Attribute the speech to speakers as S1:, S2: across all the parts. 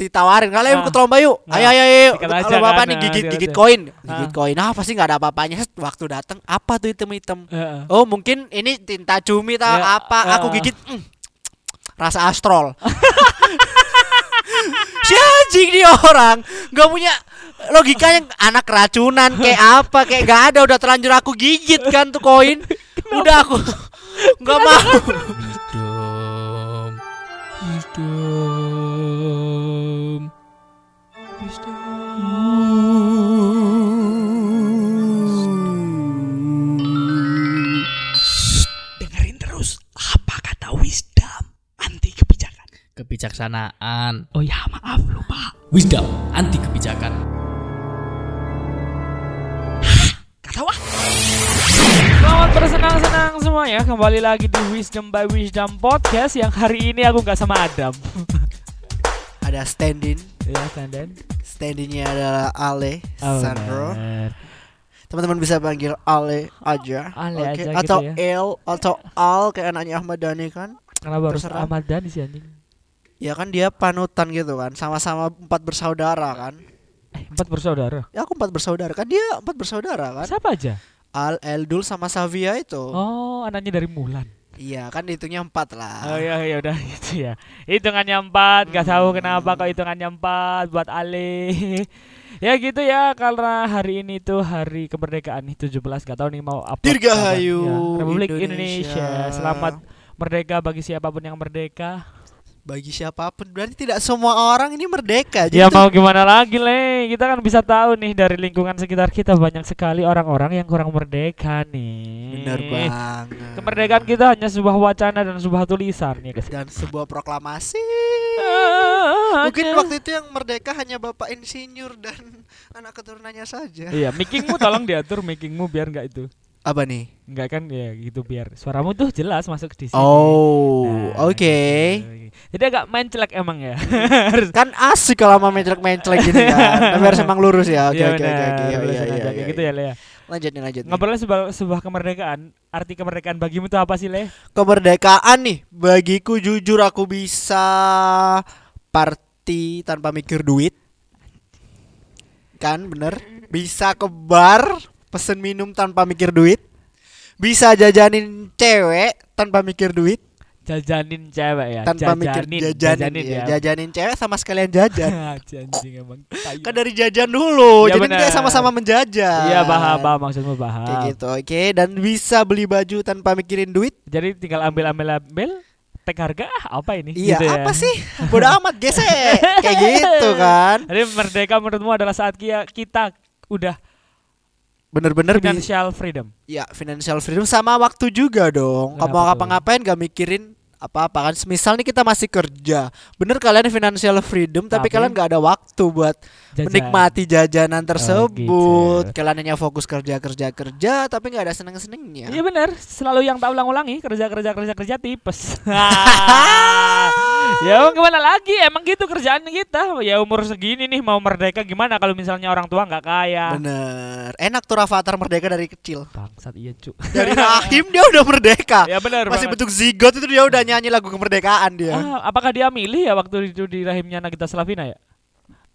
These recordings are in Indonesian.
S1: ditawarin kalian
S2: Ah.
S1: ikut lomba yuk.
S2: Nah,
S1: Ayo ayo ayo. lomba apa
S2: kan,
S1: nih
S2: nah,
S1: gigit gigit koin.
S2: Ah.
S1: Gigit koin. Ah pasti nggak ada apa-apanya. Waktu datang apa tuh.
S2: Heeh.
S1: Oh mungkin ini tinta cumi tau
S2: Ya,
S1: apa
S2: ah.
S1: aku gigit mm, rasa astrol si anjing dia orang nggak punya logikanya anak racunan kayak apa kayak gak ada udah terlanjur aku gigit kan tuh koin udah aku nggak mau
S2: Wisdom. Wisdom.
S3: Dengerin terus apa kata wisdom anti kebijakan.
S4: Kebijaksanaan.
S3: Oh ya maaf lupa.
S4: Wisdom anti kebijakan.
S3: Kata wah.
S2: Selamat bersenang-senang semuanya Kembali lagi di Wisdom by Wisdom Podcast Yang hari ini aku nggak sama Adam
S1: ada stand-in.
S2: Ya Tandan
S1: stand-innya adalah Ale
S2: Oh,
S1: Sandro. teman-teman bisa panggil Ale aja.
S2: Ale
S1: Oke,
S2: aja gitu
S1: atau
S2: ya.
S1: El atau Al kayak anaknya Ahmad Dhani kan.
S2: Kenapa harus. Ahmad Dhani sih anjing?
S1: Ya kan dia panutan gitu kan. Sama-sama empat bersaudara kan.
S2: Eh empat bersaudara?
S1: Ya aku empat bersaudara. Kan dia empat bersaudara kan.
S2: Siapa aja?
S1: Al Eldul sama Savia itu.
S2: Oh anaknya dari Mulan
S1: iya kan hitungnya empat lah
S2: Oh iya ya udah gitu ya. Hitungannya empat, gak tahu kenapa kok hitungannya empat buat Ale. ya gitu ya karena hari ini tuh hari kemerdekaan nih 17 gak tahu nih mau upload
S1: Dirgahayu.
S2: Ya, Republik Indonesia.
S1: Indonesia.
S2: Selamat merdeka bagi siapa pun yang merdeka.
S1: Bagi siapa pun berarti tidak semua orang ini merdeka
S2: Ya mau gimana lagi le Kita kan bisa tahu nih dari lingkungan sekitar kita banyak sekali orang-orang yang kurang merdeka nih.
S1: bener banget
S2: Kemerdekaan kita hanya sebuah wacana dan sebuah tulisan ya guys.
S1: dan sebuah proklamasi
S2: Ah,
S1: mungkin waktu itu yang merdeka hanya bapak insinyur dan anak keturunannya saja
S2: Iya, mikingmu tolong diatur mikingmu biar nggak itu.
S1: Apa nih
S2: Enggak kan ya gitu biar suaramu tuh jelas masuk di sini.
S1: oh
S2: Nah,
S1: oke
S2: gitu. Jadi agak mencelek emang ya.
S1: Kan asik kalau mau mencelek-mencelek gini kan tapi harus emang lurus ya oke
S2: Iya,
S1: oke oke oke Iya, iya,
S2: gitu ya Le ya.
S1: lanjut nih lanjut nih.
S2: Ngobrolnya sebuah, sebuah kemerdekaan. Arti kemerdekaan bagimu tuh apa sih Le?
S1: kemerdekaan nih bagiku jujur aku bisa party tanpa mikir duit kan bener bisa ke bar pesen minum tanpa mikir duit bisa jajanin cewek tanpa mikir duit
S2: Jajanin cewek ya.
S1: tanpa mikir
S2: jajanin,
S1: jajanin, ya. jajanin cewek sama sekalian jajan
S2: Anjing emang. tai.
S1: kan dari jajan dulu
S2: Iya,
S1: jadi kita sama-sama menjajan
S2: Iya paham, paham maksudmu paham.
S1: kayak gitu oke dan bisa beli baju tanpa mikirin duit
S2: Jadi tinggal ambil ambil ambil tag harga ah, apa ini?
S1: iya
S2: Gitu ya.
S1: apa sih bodo amat gesek kayak gitu kan
S2: Jadi merdeka menurutmu adalah saat kita udah
S1: bener-bener bi-
S2: financial freedom.
S1: ya financial freedom sama waktu juga dong kamu
S2: tuh?
S1: ngapa-ngapain gak mikirin apa-apa kan semisal nih kita masih kerja bener kalian financial freedom tapi,
S2: Tapi-
S1: kalian gak ada waktu buat
S2: Jajan.
S1: menikmati jajanan tersebut
S2: gitu.
S1: kalian hanya fokus kerja kerja kerja tapi nggak ada seneng senengnya
S2: Iya benar, selalu yang tak ulang-ulangi kerja kerja kerja kerja tipes. ya mau gimana lagi? Emang gitu kerjaan kita. Ya umur segini nih mau merdeka gimana kalau misalnya orang tua nggak kaya?
S1: bener enak tuh Rafathar merdeka dari kecil
S2: Bangsat iya cu.
S1: dari rahim dia udah merdeka
S2: ya benar.
S1: masih
S2: banget.
S1: bentuk zigot itu dia udah nyanyi lagu kemerdekaan dia
S2: Ah, apakah dia milih ya waktu itu di rahimnya Nagita Slavina ya?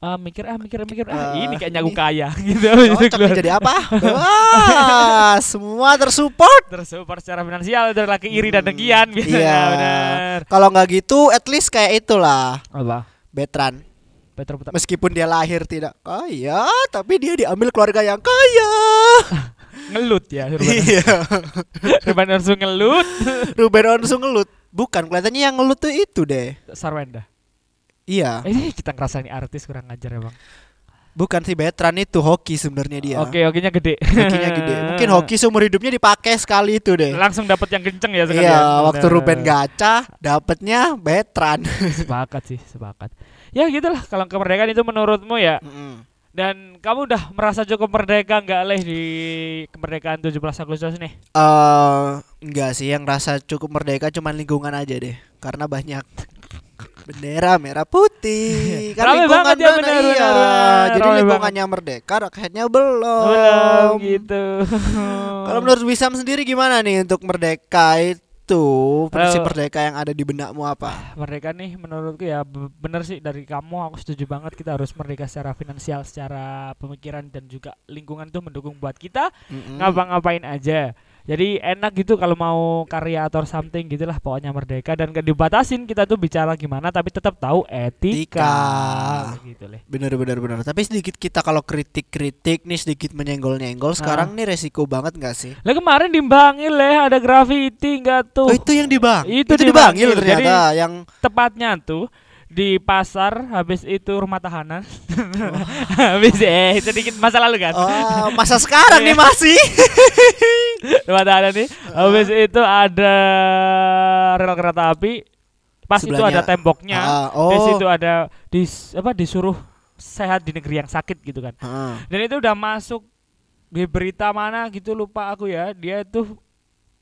S2: Ah, mikir ah mikir mikir ah
S1: Ah,
S2: ini kayaknya aku kaya gitu
S1: Cocok
S2: keluar.
S1: nih jadi apa? Wah, semua tersupport.
S2: tersupport secara finansial dari laki iri dan dengkian gitu
S1: Iya.
S2: ya benar.
S1: Kalau nggak gitu, at least kayak itulah.
S2: Apa?
S1: Betran.
S2: Petro Petro.
S1: Meskipun dia lahir tidak kaya, tapi dia diambil keluarga yang kaya.
S2: Ngelut ya Ruben.
S1: Iya.
S2: Ruben Onsu ngelut.
S1: Ruben Onsu ngelut. Bukan, kelihatannya yang ngelut tuh itu deh.
S2: Sarwenda.
S1: Iya.
S2: Eh kita ngerasa ini artis kurang ngajar emang.
S1: Bukan si Betran itu hoki sebenarnya dia.
S2: Oke, hokinya gede.
S1: Hokinya gede. Mungkin hoki seumur hidupnya dipakai sekali itu deh.
S2: langsung dapat yang kenceng ya sekalian.
S1: Iya, waktu
S2: Bener.
S1: Ruben gacha, dapetnya Betran.
S2: Sepakat sih, sepakat. Ya gitulah kalau kemerdekaan itu menurutmu ya.
S1: Mm-mm.
S2: Dan kamu udah merasa cukup merdeka nggak leh di kemerdekaan 17 Agustus nih?
S1: Eh, enggak sih yang rasa cukup merdeka cuman lingkungan aja deh karena banyak bendera merah putih kan
S2: Rame
S1: lingkungan
S2: ya, benar,
S1: iya
S2: benar.
S1: jadi
S2: Rame
S1: lingkungannya merdeka rakyatnya belum,
S2: Belum gitu.
S1: kalau menurut Wisam sendiri gimana nih untuk merdeka itu prinsip merdeka yang ada di benakmu apa?
S2: Merdeka nih menurutku ya be- bener sih dari kamu aku setuju banget kita harus merdeka secara finansial, secara pemikiran dan juga lingkungan tuh mendukung buat kita
S1: Mm-mm.
S2: ngapa-ngapain aja. Jadi enak gitu kalau mau karya atau something gitulah pokoknya merdeka dan gak dibatasin kita tuh bicara gimana tapi tetap tahu etika.
S1: Etika.
S2: Gitu leh.
S1: Bener bener bener. Tapi sedikit kita kalau kritik-kritik nih sedikit menyenggol-nyenggol. Sekarang nih resiko banget nggak sih?
S2: Lah kemarin di Bangil leh ada graffiti enggak tuh?
S1: Oh itu yang di bang.
S2: Itu
S1: di
S2: di
S1: Bangil
S2: Bangil.
S1: ternyata yang
S2: tepatnya tuh di pasar habis itu rumah tahanan habis eh sedikit masa lalu kan
S1: oh, masa sekarang nih masih.
S2: rumah tahanan nih habis itu ada rel kereta api pas itu
S1: Sebelahnya.
S2: ada temboknya di
S1: oh.
S2: situ ada dis apa disuruh sehat di negeri yang sakit gitu kan
S1: Heeh.
S2: dan itu udah masuk di berita mana gitu lupa aku ya dia tuh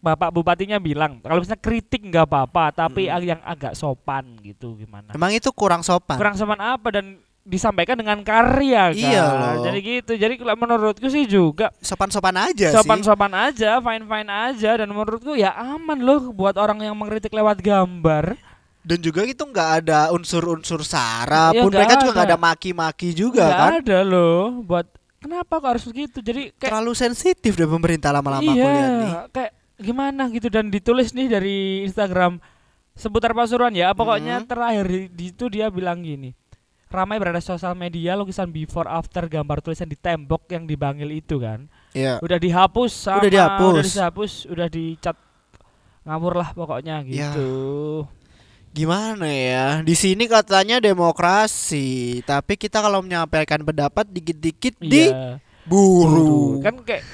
S2: bapak bupatinya bilang kalau misalnya kritik nggak apa-apa tapi
S1: Mm.
S2: yang agak sopan gitu gimana
S1: Emang itu kurang sopan.
S2: kurang sopan apa dan disampaikan dengan karya kan.
S1: Iya loh.
S2: Jadi gitu. Jadi kalau menurutku sih juga
S1: Sopan-sopan aja sih.
S2: sopan-sopan aja, fine-fine aja dan menurutku ya aman loh buat orang yang mengkritik lewat gambar.
S1: Dan juga itu nggak ada unsur-unsur sara
S2: Iya,
S1: pun mereka juga nggak
S2: ada.
S1: ada maki-maki juga
S2: Nggak
S1: kan.
S2: ada loh buat kenapa kok harus begitu. Jadi kayak
S1: Terlalu sensitif deh pemerintah lama-lama
S2: iya,
S1: lihat nih.
S2: kayak gimana gitu dan ditulis nih dari Instagram seputar Pasuruan ya. Pokoknya
S1: Mhm.
S2: terakhir di, di itu dia bilang gini. Ramai berada sosial media lukisan before after gambar tulisan di tembok yang dibangil itu kan.
S1: Iya.
S2: udah dihapus sama
S1: Udah dihapus.
S2: udah dihapus udah dicat ngawur lah pokoknya
S1: Ya.
S2: gitu
S1: Gimana ya? Di sini katanya demokrasi, tapi kita kalau menyampaikan pendapat dikit-dikit
S2: iya
S1: diburu.
S2: kan kayak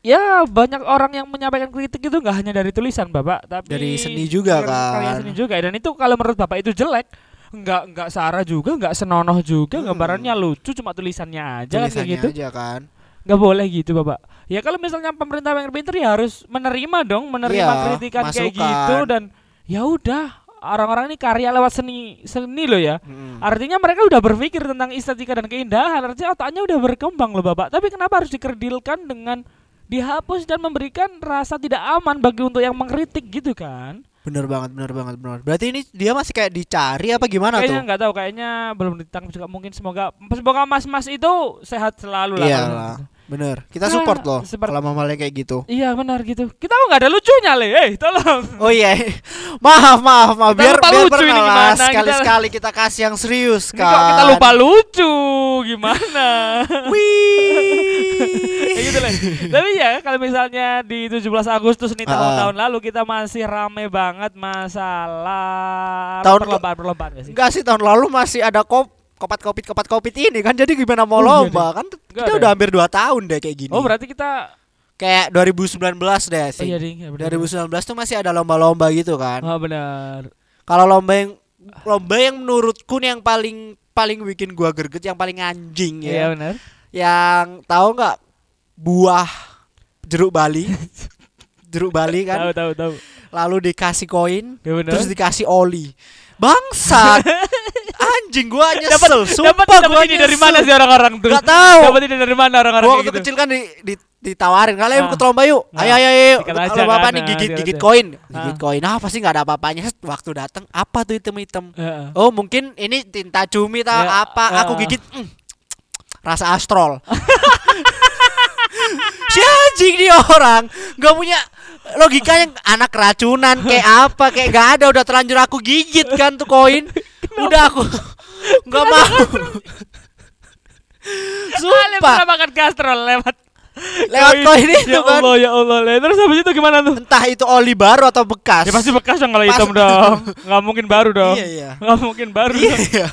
S2: ya banyak orang yang menyampaikan kritik itu nggak hanya dari tulisan bapak tapi
S1: Dari seni juga,
S2: dari karya
S1: kan.
S2: seni juga dan itu kalau menurut bapak itu jelek nggak nggak sara juga nggak senonoh juga
S1: Hmm.
S2: gambarannya lucu cuma tulisannya aja kan kayak
S1: Tulisannya
S2: gitu
S1: aja kan.
S2: nggak boleh gitu bapak ya kalau misalnya pemerintah yang pinter ya harus menerima dong menerima
S1: Iya,
S2: kritikan kayak
S1: masukan.
S2: gitu dan ya udah orang-orang ini karya lewat seni seni loh ya
S1: Mm.
S2: artinya mereka udah berpikir tentang estetika dan keindahan artinya otaknya udah berkembang loh bapak tapi kenapa harus dikerdilkan dengan dihapus dan memberikan rasa tidak aman bagi untuk yang mengkritik gitu kan
S1: Bener banget, bener banget, bener. Berarti ini dia masih kayak dicari apa gimana
S2: kayaknya
S1: tuh?
S2: nggak tahu kayaknya belum ditangkap juga mungkin semoga semoga mas-mas itu sehat selalu lah
S1: Iya lah,
S2: gitu.
S1: bener. Kita support loh
S2: support.
S1: kalau mamalnya kayak gitu.
S2: Iya benar gitu. Kita nggak ada lucunya le, eh tolong.
S1: Oh iya, maaf maaf maaf.
S2: Kita
S1: Biar
S2: lupa
S1: biar
S2: lucu ini gimana, kita-
S1: sekali-sekali kita kasih yang serius
S2: Ini
S1: kan.
S2: kok kita lupa lucu gimana?
S1: Wih.
S2: Ya gitu lah. Tapi ya kalau misalnya di 17 Agustus nih
S1: Ah.
S2: tahun-tahun lalu kita masih rame banget masalah
S1: Tahun-
S2: perlombaan perlombaan gak sih?
S1: Enggak sih tahun lalu masih ada kop kopat kopit kopat kopit ini kan jadi gimana mau
S2: Oh, iya
S1: lomba kan
S2: Nggak
S1: kita
S2: ada
S1: udah
S2: ya?
S1: hampir 2 tahun deh kayak gini.
S2: Oh berarti kita
S1: kayak 2019 deh
S2: oh,
S1: sih.
S2: iya ding, ya benar.
S1: 2019 tuh masih ada lomba-lomba gitu kan.
S2: Oh benar.
S1: Kalau lomba yang lomba yang menurutku nih yang paling paling bikin gua greget yang paling anjing
S2: Iya
S1: ya.
S2: benar.
S1: Yang tahu nggak buah jeruk Bali? jeruk Bali kan
S2: Tahu tahu tahu.
S1: lalu dikasih koin
S2: Ya
S1: terus dikasih oli. Bangsat. Anjing gua nyesel.
S2: Dapat
S1: Sumpah
S2: dapat
S1: gua
S2: ini dari mana sih orang-orang tuh?
S1: Gak tahu.
S2: Dapat ini dari mana orang-orang
S1: Gua waktu
S2: gitu?
S1: kecil kan di, di- ditawarin kalian
S2: Ah.
S1: ikut lomba yuk.
S2: Nah,
S1: Ayo ayo ayo. Kalau bapak
S2: kan,
S1: nih
S2: nah,
S1: gigit
S2: sikat
S1: gigit koin.
S2: Ah.
S1: Gigit koin. Ah pasti nggak ada apa-apanya. Waktu datang apa tuh item-item?
S2: Heeh.
S1: Oh mungkin ini tinta cumi tau
S2: Ya,
S1: apa? Aku
S2: ah.
S1: gigit. mm, rasa astrol. si anjing nih orang. Nggak punya logikanya anak racunan kayak apa kayak gak ada udah terlanjur aku gigit kan tuh koin. Udah aku nggak mau. sumpah.
S2: Makan kastrol lewat
S1: lewat koin itu
S2: ya
S1: kan
S2: Allah ya Allah. Terus habis itu gimana tuh?
S1: entah itu oli baru atau bekas
S2: Ya pasti bekas dong kalau hitam dong. Nggak mungkin baru dong.
S1: iya iya
S2: Nggak mungkin baru.
S1: Iya, iya.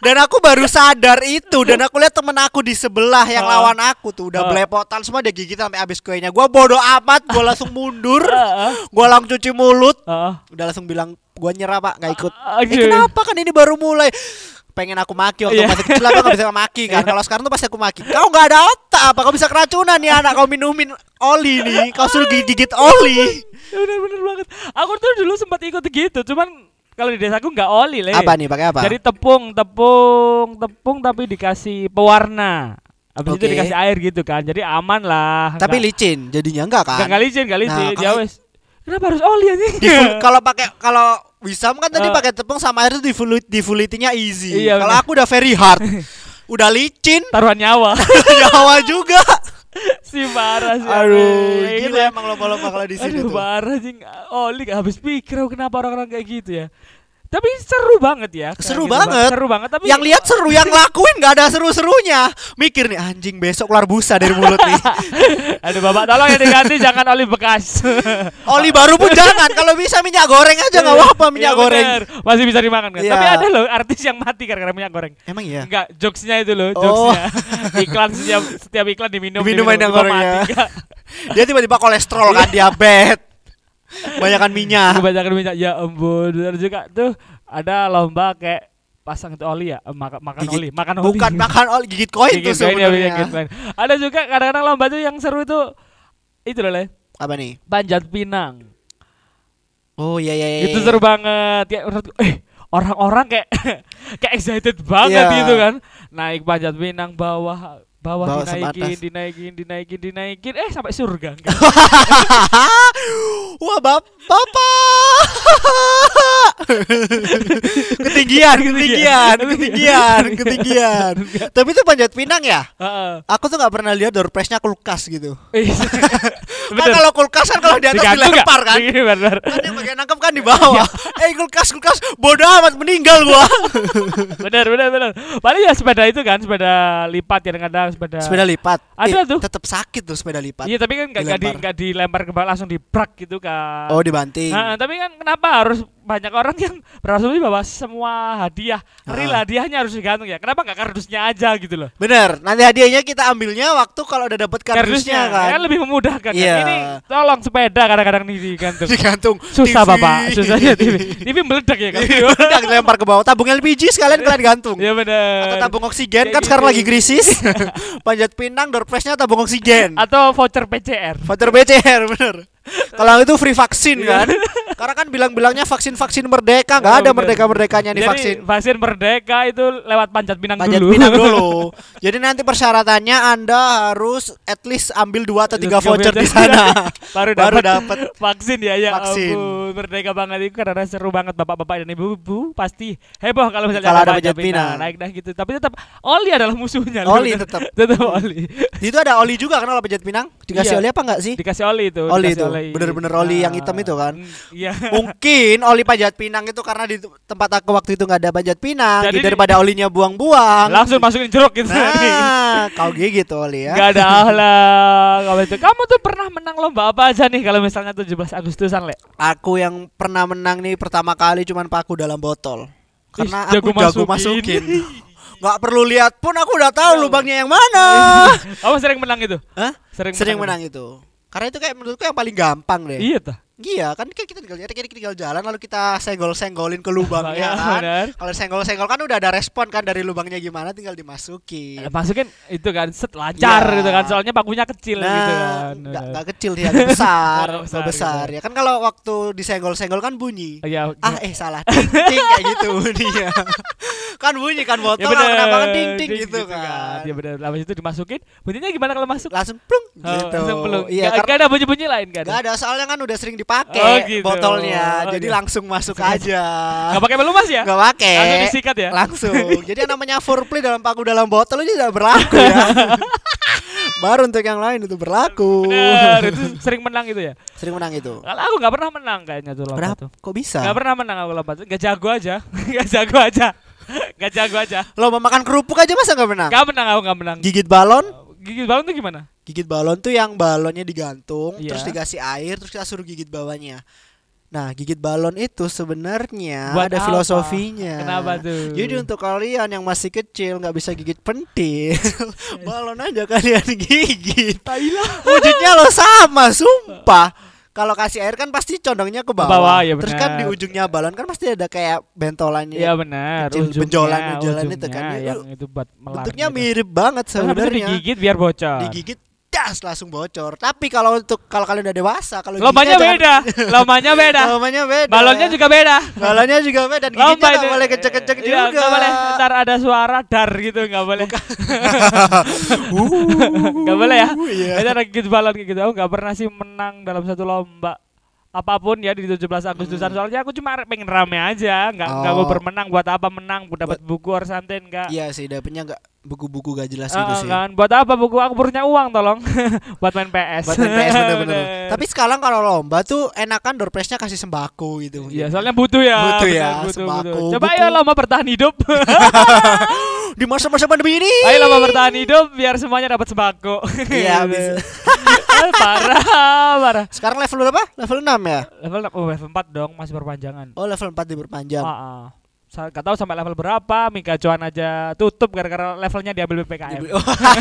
S1: Dan aku baru sadar itu dan aku lihat temen aku di sebelah yang
S2: Ah.
S1: lawan aku tuh udah
S2: Ah.
S1: belepotan semua dia gigit sampai habis kuenya. Gua bodoh amat, gua langsung mundur.
S2: Heeh.
S1: Gua langsung cuci mulut,
S2: Heeh.
S1: udah langsung bilang gua nyerah Pak, nggak ikut.
S2: Ah,
S1: Eh,
S2: gitu.
S1: kenapa kan ini baru mulai? Pengen aku maki waktu
S2: Iya.
S1: masih kecil aku gak bisa maki kan. Kalau sekarang tuh pasti aku maki. Kau nggak ada otak apa? Kau bisa keracunan nih anak. Kau minumin oli nih. Kau suruh gigit oli.
S2: Ya bener-bener banget. Aku tuh dulu sempat ikut gitu, cuman kalau di desaku nggak oli le.
S1: Apa nih? Pakai apa?
S2: Jadi tepung, tepung, tepung tapi dikasih pewarna. Habis itu
S1: Oke.
S2: dikasih air gitu kan. Jadi aman lah.
S1: Tapi
S2: Nggak-
S1: licin jadinya enggak kan?
S2: nggak nggak licin, nggak licin.
S1: Nah,
S2: ya wes. Kenapa harus oli?
S1: Di- kalau pakai kalau Wisam kan tadi
S2: Eh.
S1: pakai tepung sama air itu difulit diffulitinya easy.
S2: Iya,
S1: kalau aku udah very hard. udah licin,
S2: Taruhan nyawa.
S1: nyawa juga.
S2: si parah sih.
S1: Aduh,
S2: anjing.
S1: gila emang lomba-lomba kalau di sini
S2: Aduh
S1: tuh.
S2: parah sih Oli gak habis pikir kenapa orang-orang kayak gitu ya Tapi seru banget ya
S1: Seru
S2: gitu, Bang.
S1: banget.
S2: Seru banget tapi
S1: yang lihat seru, yang lakuin nggak ada seru-serunya. Mikir nih anjing besok keluar busa dari mulut nih.
S2: Aduh bapak tolong ya diganti jangan oli bekas
S1: Oli baru pun jangan. Kalau bisa minyak goreng aja nggak apa-apa minyak
S2: Iya,
S1: goreng.
S2: bener. Masih bisa dimakan kan
S1: Iya.
S2: Tapi ada loh artis yang mati gara-gara minyak goreng
S1: Emang iya.
S2: Enggak, jokesnya itu loh,
S1: Oh.
S2: jokesnya iklan setiap setiap iklan diminum,
S1: Diminum minyak
S2: tiba
S1: goreng ya.
S2: mati, enggak.
S1: Dia tiba-tiba kolesterol kan diabetes. Banyakan minyak.
S2: Kebanyakan minyak ya ampun. Benar juga tuh ada lomba kayak pasang itu oli ya, Eh, makan makan
S1: Gigit-
S2: oli, makan oli.
S1: Bukan makan oli gigit koin tuh
S2: Gigit koin ya,
S1: sebenarnya.
S2: gigit koin. Ada juga kadang-kadang lomba tuh yang seru itu itu loh, Le.
S1: Apa nih?
S2: Panjat pinang.
S1: Oh iya iya iya.
S2: Itu seru banget. Ya menurutku eh orang-orang kayak kayak excited banget
S1: Iya.
S2: gitu kan. Naik panjat pinang bawah bawah,
S1: Bawah
S2: dinaikin, dinaikin, dinaikin, dinaikin, eh sampai surga. enggak.
S1: Wah, bap bapak. ketinggian, ketinggian, ketinggian, ketinggian. Tapi itu panjat pinang ya? Aku tuh nggak pernah lihat door prize-nya kulkas gitu. Kan kalau kulkas kan kalau di atas
S2: Digantung
S1: dilempar kan.
S2: Iya, bener.
S1: Kan yang bagian nangkep kan di bawah. eh kulkas kulkas bodoh amat meninggal gua.
S2: bener bener bener paling ya sepeda itu kan sepeda lipat ya kadang sepeda
S1: sepeda lipat.
S2: Ada
S1: Eh,
S2: tuh.
S1: Tetap sakit tuh sepeda lipat.
S2: iya tapi kan nggak di,
S1: Dilempar.
S2: ke langsung dibrak gitu kan
S1: Oh, dibanting.
S2: Nah, tapi kan kenapa harus banyak orang yang berasumsi bahwa semua hadiah real
S1: Ah.
S2: hadiahnya harus digantung ya kenapa nggak kardusnya aja gitu loh
S1: Bener. Nanti hadiahnya kita ambilnya waktu kalau udah dapet kardusnya kan.
S2: kan lebih memudahkan
S1: Iya.
S2: kan ini tolong sepeda kadang-kadang nih digantung
S1: Digantung.
S2: susah
S1: TV.
S2: bapak susah ya TV TV meledak ya kan
S1: Udah dilempar ke bawah. Tabung LPG sekalian kalian gantung.
S2: ya bener
S1: Atau tabung oksigen
S2: Kayak
S1: kan sekarang
S2: gitu.
S1: lagi krisis. Panjat pinang door tabung oksigen.
S2: atau voucher PCR
S1: Voucher BCR bener. Kalau itu free vaksin
S2: Iya.
S1: kan. Karena kan bilang-bilangnya vaksin-vaksin merdeka, nggak ada
S2: Oh, bener.
S1: merdeka-merdekanya nih
S2: Jadi,
S1: vaksin.
S2: vaksin merdeka itu lewat panjat pinang
S1: Panjat
S2: dulu.
S1: pinang dulu. Jadi nanti persyaratannya Anda harus at least ambil dua atau tiga
S2: Tiga
S1: voucher di sana.
S2: baru
S1: Baru
S2: dapat vaksin ya ya
S1: Vaksin.
S2: ampun merdeka banget itu karena seru banget bapak-bapak dan ibu-ibu pasti heboh kalau misalnya
S1: Kalau ada
S2: panjat
S1: panjat pinang.
S2: naik dah gitu tapi tetap oli adalah musuhnya
S1: Oli tetap.
S2: tetap oli
S1: Di itu ada oli juga kalau panjat pinang? Dikasih
S2: Iya.
S1: oli apa enggak sih?
S2: dikasih oli itu
S1: Oli
S2: dikasih
S1: itu. Bener-bener oli yang hitam itu kan?
S2: mm, iya
S1: Mungkin oli panjat pinang itu karena di tempat aku waktu itu nggak ada panjat pinang,
S2: Jadi
S1: jadi daripada olinya buang-buang.
S2: langsung masukin jeruk gitu
S1: Nah, kau gigit tuh oli ya.
S2: Gak ada ahlak kamu itu kamu tuh pernah menang lomba apa aja nih kalau misalnya 17 Agustusan le
S1: Aku yang pernah menang nih pertama kali cuman paku dalam botol. Karena
S2: Ih,
S1: aku
S2: jago masukin.
S1: masukin. Nggak perlu lihat pun aku udah tahu lubangnya yang mana.
S2: kamu sering menang itu
S1: Hah?
S2: sering,
S1: Sering menang itu. Karena itu kayak menurutku yang paling gampang deh.
S2: iya tuh
S1: Iya kan kayak kita tinggal kita tinggal jalan lalu kita senggol-senggolin ke
S2: Iya,
S1: lubangnya kan.
S2: benar.
S1: Kalau senggol-senggol kan udah ada respon kan dari lubangnya gimana tinggal dimasukin.
S2: Eh, masukin itu kan set lancar
S1: Iya.
S2: gitu kan soalnya pakunya kecil
S1: Nah,
S2: gitu kan
S1: nggak nggak kecil sih, agak besar,
S2: Agak besar
S1: agak besar. Ya kan kalau waktu disenggol-senggol kan bunyi.
S2: Iya,
S1: Ah eh salah, ting ting kayak gitu bunyinya. kan bunyi kan botol
S2: ya bener.
S1: kenapa kan ting
S2: Ding
S1: gitu, kan.
S2: Ya benar. Habis itu dimasukin, bunyinya gimana kalau masuk?
S1: Langsung plung
S2: Oh,
S1: gitu.
S2: langsung pelung.
S1: Iya,
S2: Gak, gak ada bunyi-bunyi lain kan?
S1: nggak ada soalnya kan udah sering dipakai
S2: Oh, gitu.
S1: botolnya.
S2: Oh,
S1: jadi
S2: iya.
S1: langsung masuk aja.
S2: Gak pakai pelumas ya?
S1: Nggak pakai.
S2: Langsung disikat ya?
S1: Langsung. Jadi yang namanya foreplay dalam paku dalam botol itu tidak berlaku ya. Baru untuk yang lain itu berlaku.
S2: Bener, itu sering menang itu ya.
S1: Sering menang itu.
S2: Kalau aku gak pernah menang kayaknya tuh lomba
S1: Kenapa?
S2: tuh.
S1: Kok bisa?
S2: Gak pernah menang aku lomba tuh. Gak jago aja. gak jago aja. Gak jago aja.
S1: Lomba makan kerupuk aja masa nggak menang?
S2: Gak menang aku gak menang.
S1: Gigit balon?
S2: Gigit balon tuh gimana?
S1: Gigit balon tuh yang balonnya digantung,
S2: Iya.
S1: terus dikasih air, terus kita suruh gigit bawahnya. Nah, gigit balon itu sebenarnya
S2: Buat
S1: ada
S2: apa?
S1: filosofinya.
S2: Kenapa tuh?
S1: Jadi untuk kalian yang masih kecil nggak bisa gigit pentil, balon aja kalian gigit. Wujudnya lo sama, sumpah. Kalau kasih air kan pasti condongnya ke bawah.
S2: bawah, ya
S1: Terus kan di ujungnya balon kan pasti ada kayak bentolannya.
S2: Iya benar.
S1: Kecil,
S2: ujungnya,
S1: benjolan-benjolan itu kan.
S2: ujungnya
S1: Itu
S2: Yang itu buat melar.
S1: Bentuknya
S2: gitu.
S1: mirip banget sebenarnya.
S2: digigit biar bocor.
S1: digigit das langsung bocor. Tapi kalau untuk kalau kalian udah dewasa, kalau
S2: Lombanya beda. Lombanya beda.
S1: Lombanya beda.
S2: Balonnya juga beda.
S1: balonnya juga beda. Dan
S2: Lomba itu.
S1: boleh kecek-kecek
S2: Iya,
S1: juga.
S2: nggak boleh. Ntar ada suara dar gitu nggak boleh. Nggak boleh ya.
S1: Iya.
S2: Itu ada gigit balon gitu. Aku nggak pernah sih menang dalam satu lomba. apa pun ya di 17 Agustusan soalnya aku cuma pengen rame aja nggak nggak
S1: Oh.
S2: gue bermenang buat apa menang buat dapat buku orsanten nggak
S1: Iya sih, dapetnya nggak buku-buku gak jelas
S2: Ah,
S1: gitu sih.
S2: kan buat apa buku aku punya uang tolong buat main PS
S1: Buat main PS bener-bener.
S2: Bener.
S1: Tapi sekarang kalau lomba tuh enakan door prize-nya kasih sembako gitu.
S2: Iya, soalnya butuh ya.
S1: Butuh ya,
S2: butuh,
S1: sembako,
S2: butuh. Coba ayo lomba bertahan hidup.
S1: Di masa-masa pandemi ini.
S2: ayo lomba bertahan hidup biar semuanya dapat sembako.
S1: Iya, bisa.
S2: Ah, parah, parah.
S1: Sekarang level berapa? Level 6 ya?
S2: Level oh, level 4 dong, masih perpanjangan.
S1: Oh, level 4 diperpanjang.
S2: Sa- Gak tahu sampai level berapa Mika Cuan aja tutup gara-gara levelnya diambil BPKM.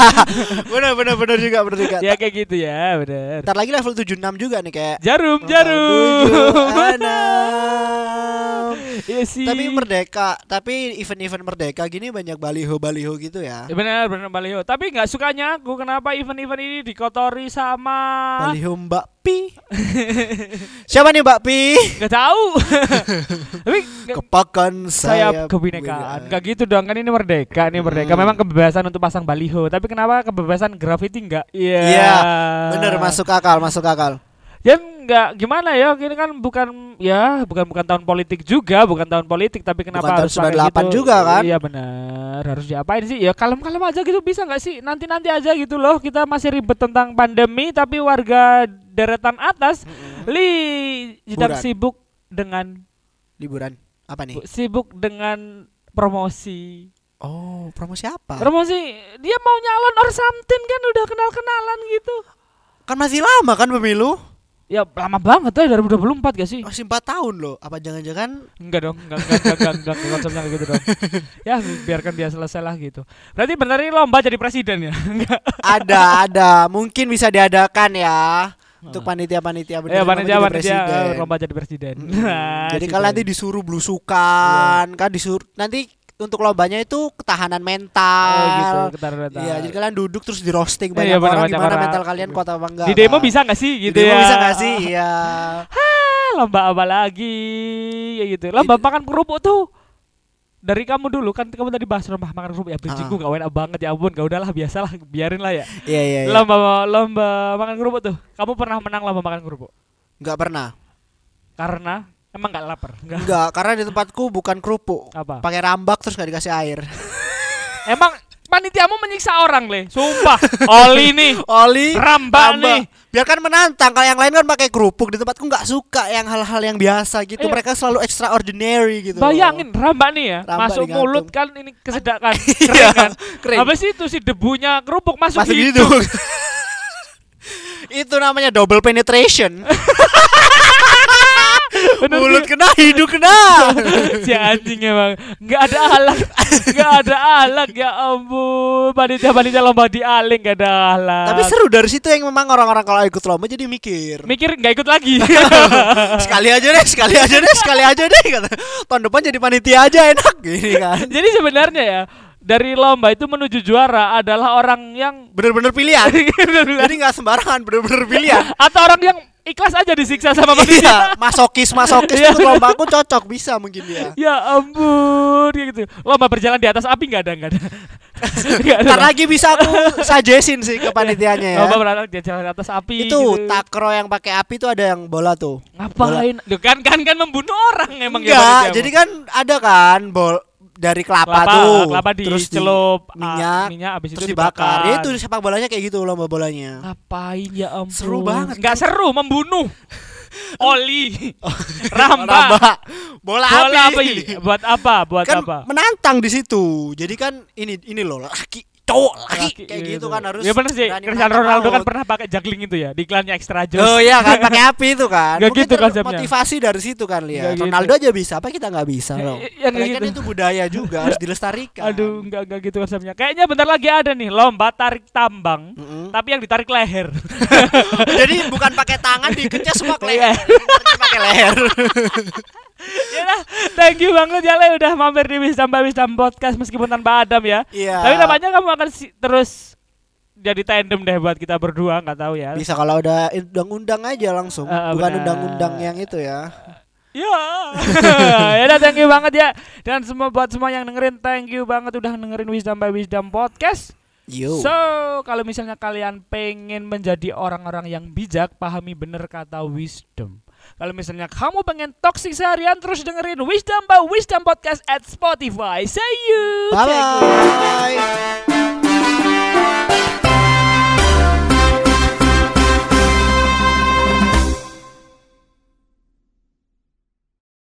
S1: Bener bener bener juga bener juga.
S2: ya kayak gitu ya, bener.
S1: Ntar lagi level 76 juga nih kayak
S2: Jarum, jarum. Iya sih.
S1: Tapi merdeka, tapi event-event merdeka gini banyak baliho-baliho gitu ya.
S2: Ya benar benar Baliho. Tapi nggak sukanya aku kenapa event-event ini dikotori sama
S1: Baliho Mbak Pi. Siapa nih Mbak Pi?
S2: nggak tahu. Tapi
S1: Kepakan
S2: sayap
S1: sayap
S2: kebinekaan. Gak gitu dong kan ini merdeka nih merdeka. Memang kebebasan untuk pasang baliho. Tapi kenapa kebebasan graffiti enggak? Iya.
S1: Iya, Bener masuk akal, masuk akal.
S2: Ya enggak gimana ya? Ini kan bukan ya bukan bukan tahun politik juga, bukan tahun politik. Tapi kenapa
S1: Bukan
S2: harus
S1: tahun
S2: pakai
S1: 98
S2: gitu?
S1: juga kan?
S2: Iya benar. Harus diapain sih? Ya kalem-kalem aja gitu bisa nggak sih? Nanti-nanti aja gitu loh. Kita masih ribet tentang pandemi, tapi warga deretan atas li sedang sibuk dengan
S1: Liburan. Apa nih?
S2: Bu- sibuk dengan promosi.
S1: Oh, promosi apa?
S2: Promosi dia mau nyalon or something kan udah kenal-kenalan gitu.
S1: Kan masih lama kan pemilu?
S2: Ya lama banget tuh 2024 gak sih?
S1: Masih 4 tahun loh. Apa jangan-jangan
S2: Enggak dong, enggak enggak enggak enggak, enggak, enggak konsepnya gitu dong. ya biarkan dia selesai lah gitu. Berarti benar ini lomba jadi presiden ya? Enggak.
S1: ada ada mungkin bisa diadakan ya untuk panitia-panitia bener
S2: Ya panitia panitia
S1: presiden.
S2: eh, lomba jadi presiden.
S1: Mm-mm.
S2: Nah,
S1: jadi
S2: situ.
S1: kalau nanti disuruh blusukan kan disuruh nanti untuk lombanya itu ketahanan mental
S2: Oh, gitu, ketar-ketar.
S1: Iya, jadi kalian duduk terus di roasting
S2: Iya,
S1: banyak
S2: iya,
S1: orang gimana
S2: orang.
S1: mental kalian kuat apa enggak.
S2: di demo
S1: kan?
S2: bisa nggak sih
S1: Di
S2: gitu
S1: demo
S2: ya?
S1: bisa nggak sih? Iya.
S2: Ah, lomba apa lagi? Ya gitu. Lomba makan kerupuk tuh. Dari kamu dulu kan kamu tadi bahas lomba makan kerupuk ya
S1: Ah.
S2: gak enak banget ya ampun gak udahlah biasalah biarin lah ya.
S1: Iya, iya, iya.
S2: Lomba lomba makan kerupuk tuh. Kamu pernah menang lomba makan kerupuk?
S1: Enggak pernah.
S2: Karena emang gak lapar. Enggak.
S1: Enggak, karena di tempatku bukan kerupuk.
S2: Apa?
S1: Pakai rambak terus nggak dikasih air.
S2: Emang panitiamu menyiksa orang le. Sumpah. Oli nih.
S1: Oli
S2: Rambak nih.
S1: Biarkan menantang. Kalau yang lain kan pakai kerupuk. Di tempatku nggak suka yang hal-hal yang biasa gitu.
S2: Iya.
S1: Mereka selalu extraordinary gitu.
S2: Bayangin rambak nih ya.
S1: Rambak
S2: masuk
S1: digantung.
S2: mulut kan ini kesedakan.
S1: Iya,
S2: Kering kan.
S1: kering.
S2: Habis itu si debunya kerupuk masuk,
S1: Masuk
S2: hidung.
S1: gitu. Itu namanya double penetration.
S2: Bener
S1: Mulut kena, hidung kena.
S2: si anjing emang nggak ada alat nggak ada alat ya ampun panitia panitia lomba di aling nggak ada alat
S1: Tapi seru dari situ yang memang orang-orang kalau ikut lomba jadi mikir.
S2: mikir nggak ikut lagi
S1: sekali aja deh, sekali aja deh, sekali aja deh. Kata. Tahun depan jadi panitia aja enak gini kan.
S2: jadi sebenarnya ya dari lomba itu menuju juara adalah orang yang
S1: Bener-bener pilihan. jadi nggak sembarangan, bener-bener pilihan.
S2: atau orang yang ikhlas aja disiksa sama panitia
S1: Iya, masokis masokis ikut lomba aku cocok bisa mungkin dia.
S2: ya ampun kayak gitu lomba berjalan di atas api nggak ada nggak ada.
S1: Ntar lagi bisa aku suggestin sih ke panitianya ya.
S2: lomba berjalan di atas api
S1: Itu
S2: gitu.
S1: takro yang pakai api tuh ada yang bola tuh.
S2: ngapain Loh, kan kan kan membunuh orang emang ya
S1: Enggak,
S2: panitiamu.
S1: jadi kan ada kan bol dari kelapa,
S2: kelapa
S1: tuh.
S2: kelapa
S1: terus di-
S2: dicelup ah,
S1: minyak,
S2: minyak abis
S1: terus
S2: itu
S1: dibakar.
S2: dibakar
S1: itu sepak bolanya kayak gitu lomba bolanya.
S2: Ngapain ya ampun
S1: Seru banget,
S2: Nggak
S1: kan?
S2: seru membunuh Oli Ramba
S1: Ramba. Bola,
S2: Bola
S1: api.
S2: api Buat apa Buat
S1: Kan
S2: apa
S1: menantang di situ. Jadi kan ini ini loh laki cowok laki,
S2: Laki
S1: kayak gitu
S2: gitu.
S1: kan harus
S2: Ya bener sih Cristiano Ronaldo kan pernah pakai juggling itu ya Di iklannya Extra Joss
S1: Oh iya kan pakai api itu kan.
S2: Nggak
S1: Mungkin
S2: gitu
S1: ter-
S2: konsepnya.
S1: Motivasi dari situ kan
S2: Nggak
S1: lihat.
S2: gitu.
S1: Ronaldo aja bisa, apa kita nggak bisa
S2: Ya,
S1: loh.
S2: ya, ya, nggak
S1: kan
S2: gitu.
S1: itu budaya juga harus dilestarikan.
S2: Aduh enggak, enggak gitu konsepnya Kayaknya bentar lagi ada nih Lomba tarik tambang
S1: Mm-mm.
S2: Tapi yang ditarik leher
S1: Jadi bukan pakai tangan dikecas semua ke
S2: Iya.
S1: leher. Pakai leher.
S2: Ya udah, thank you banget ya Le udah mampir di Wisdom by Wisdom Podcast meskipun tanpa Adam ya.
S1: Iya.
S2: Tapi namanya kamu akan si- terus jadi tandem deh buat kita berdua nggak tahu ya.
S1: Bisa kalau udah undang-undang aja langsung,
S2: Ah,
S1: bukan undang-undang yang itu ya.
S2: Ya. ya udah thank you banget ya. Dan semua buat semua yang dengerin thank you banget udah dengerin Wisdom by Wisdom Podcast.
S1: Yo.
S2: So, kalau misalnya kalian pengen menjadi orang-orang yang bijak, pahami bener kata wisdom. Kalau misalnya kamu pengen toxic seharian terus dengerin Wisdom by Wisdom Podcast at Spotify. See you.
S1: Bye. -bye.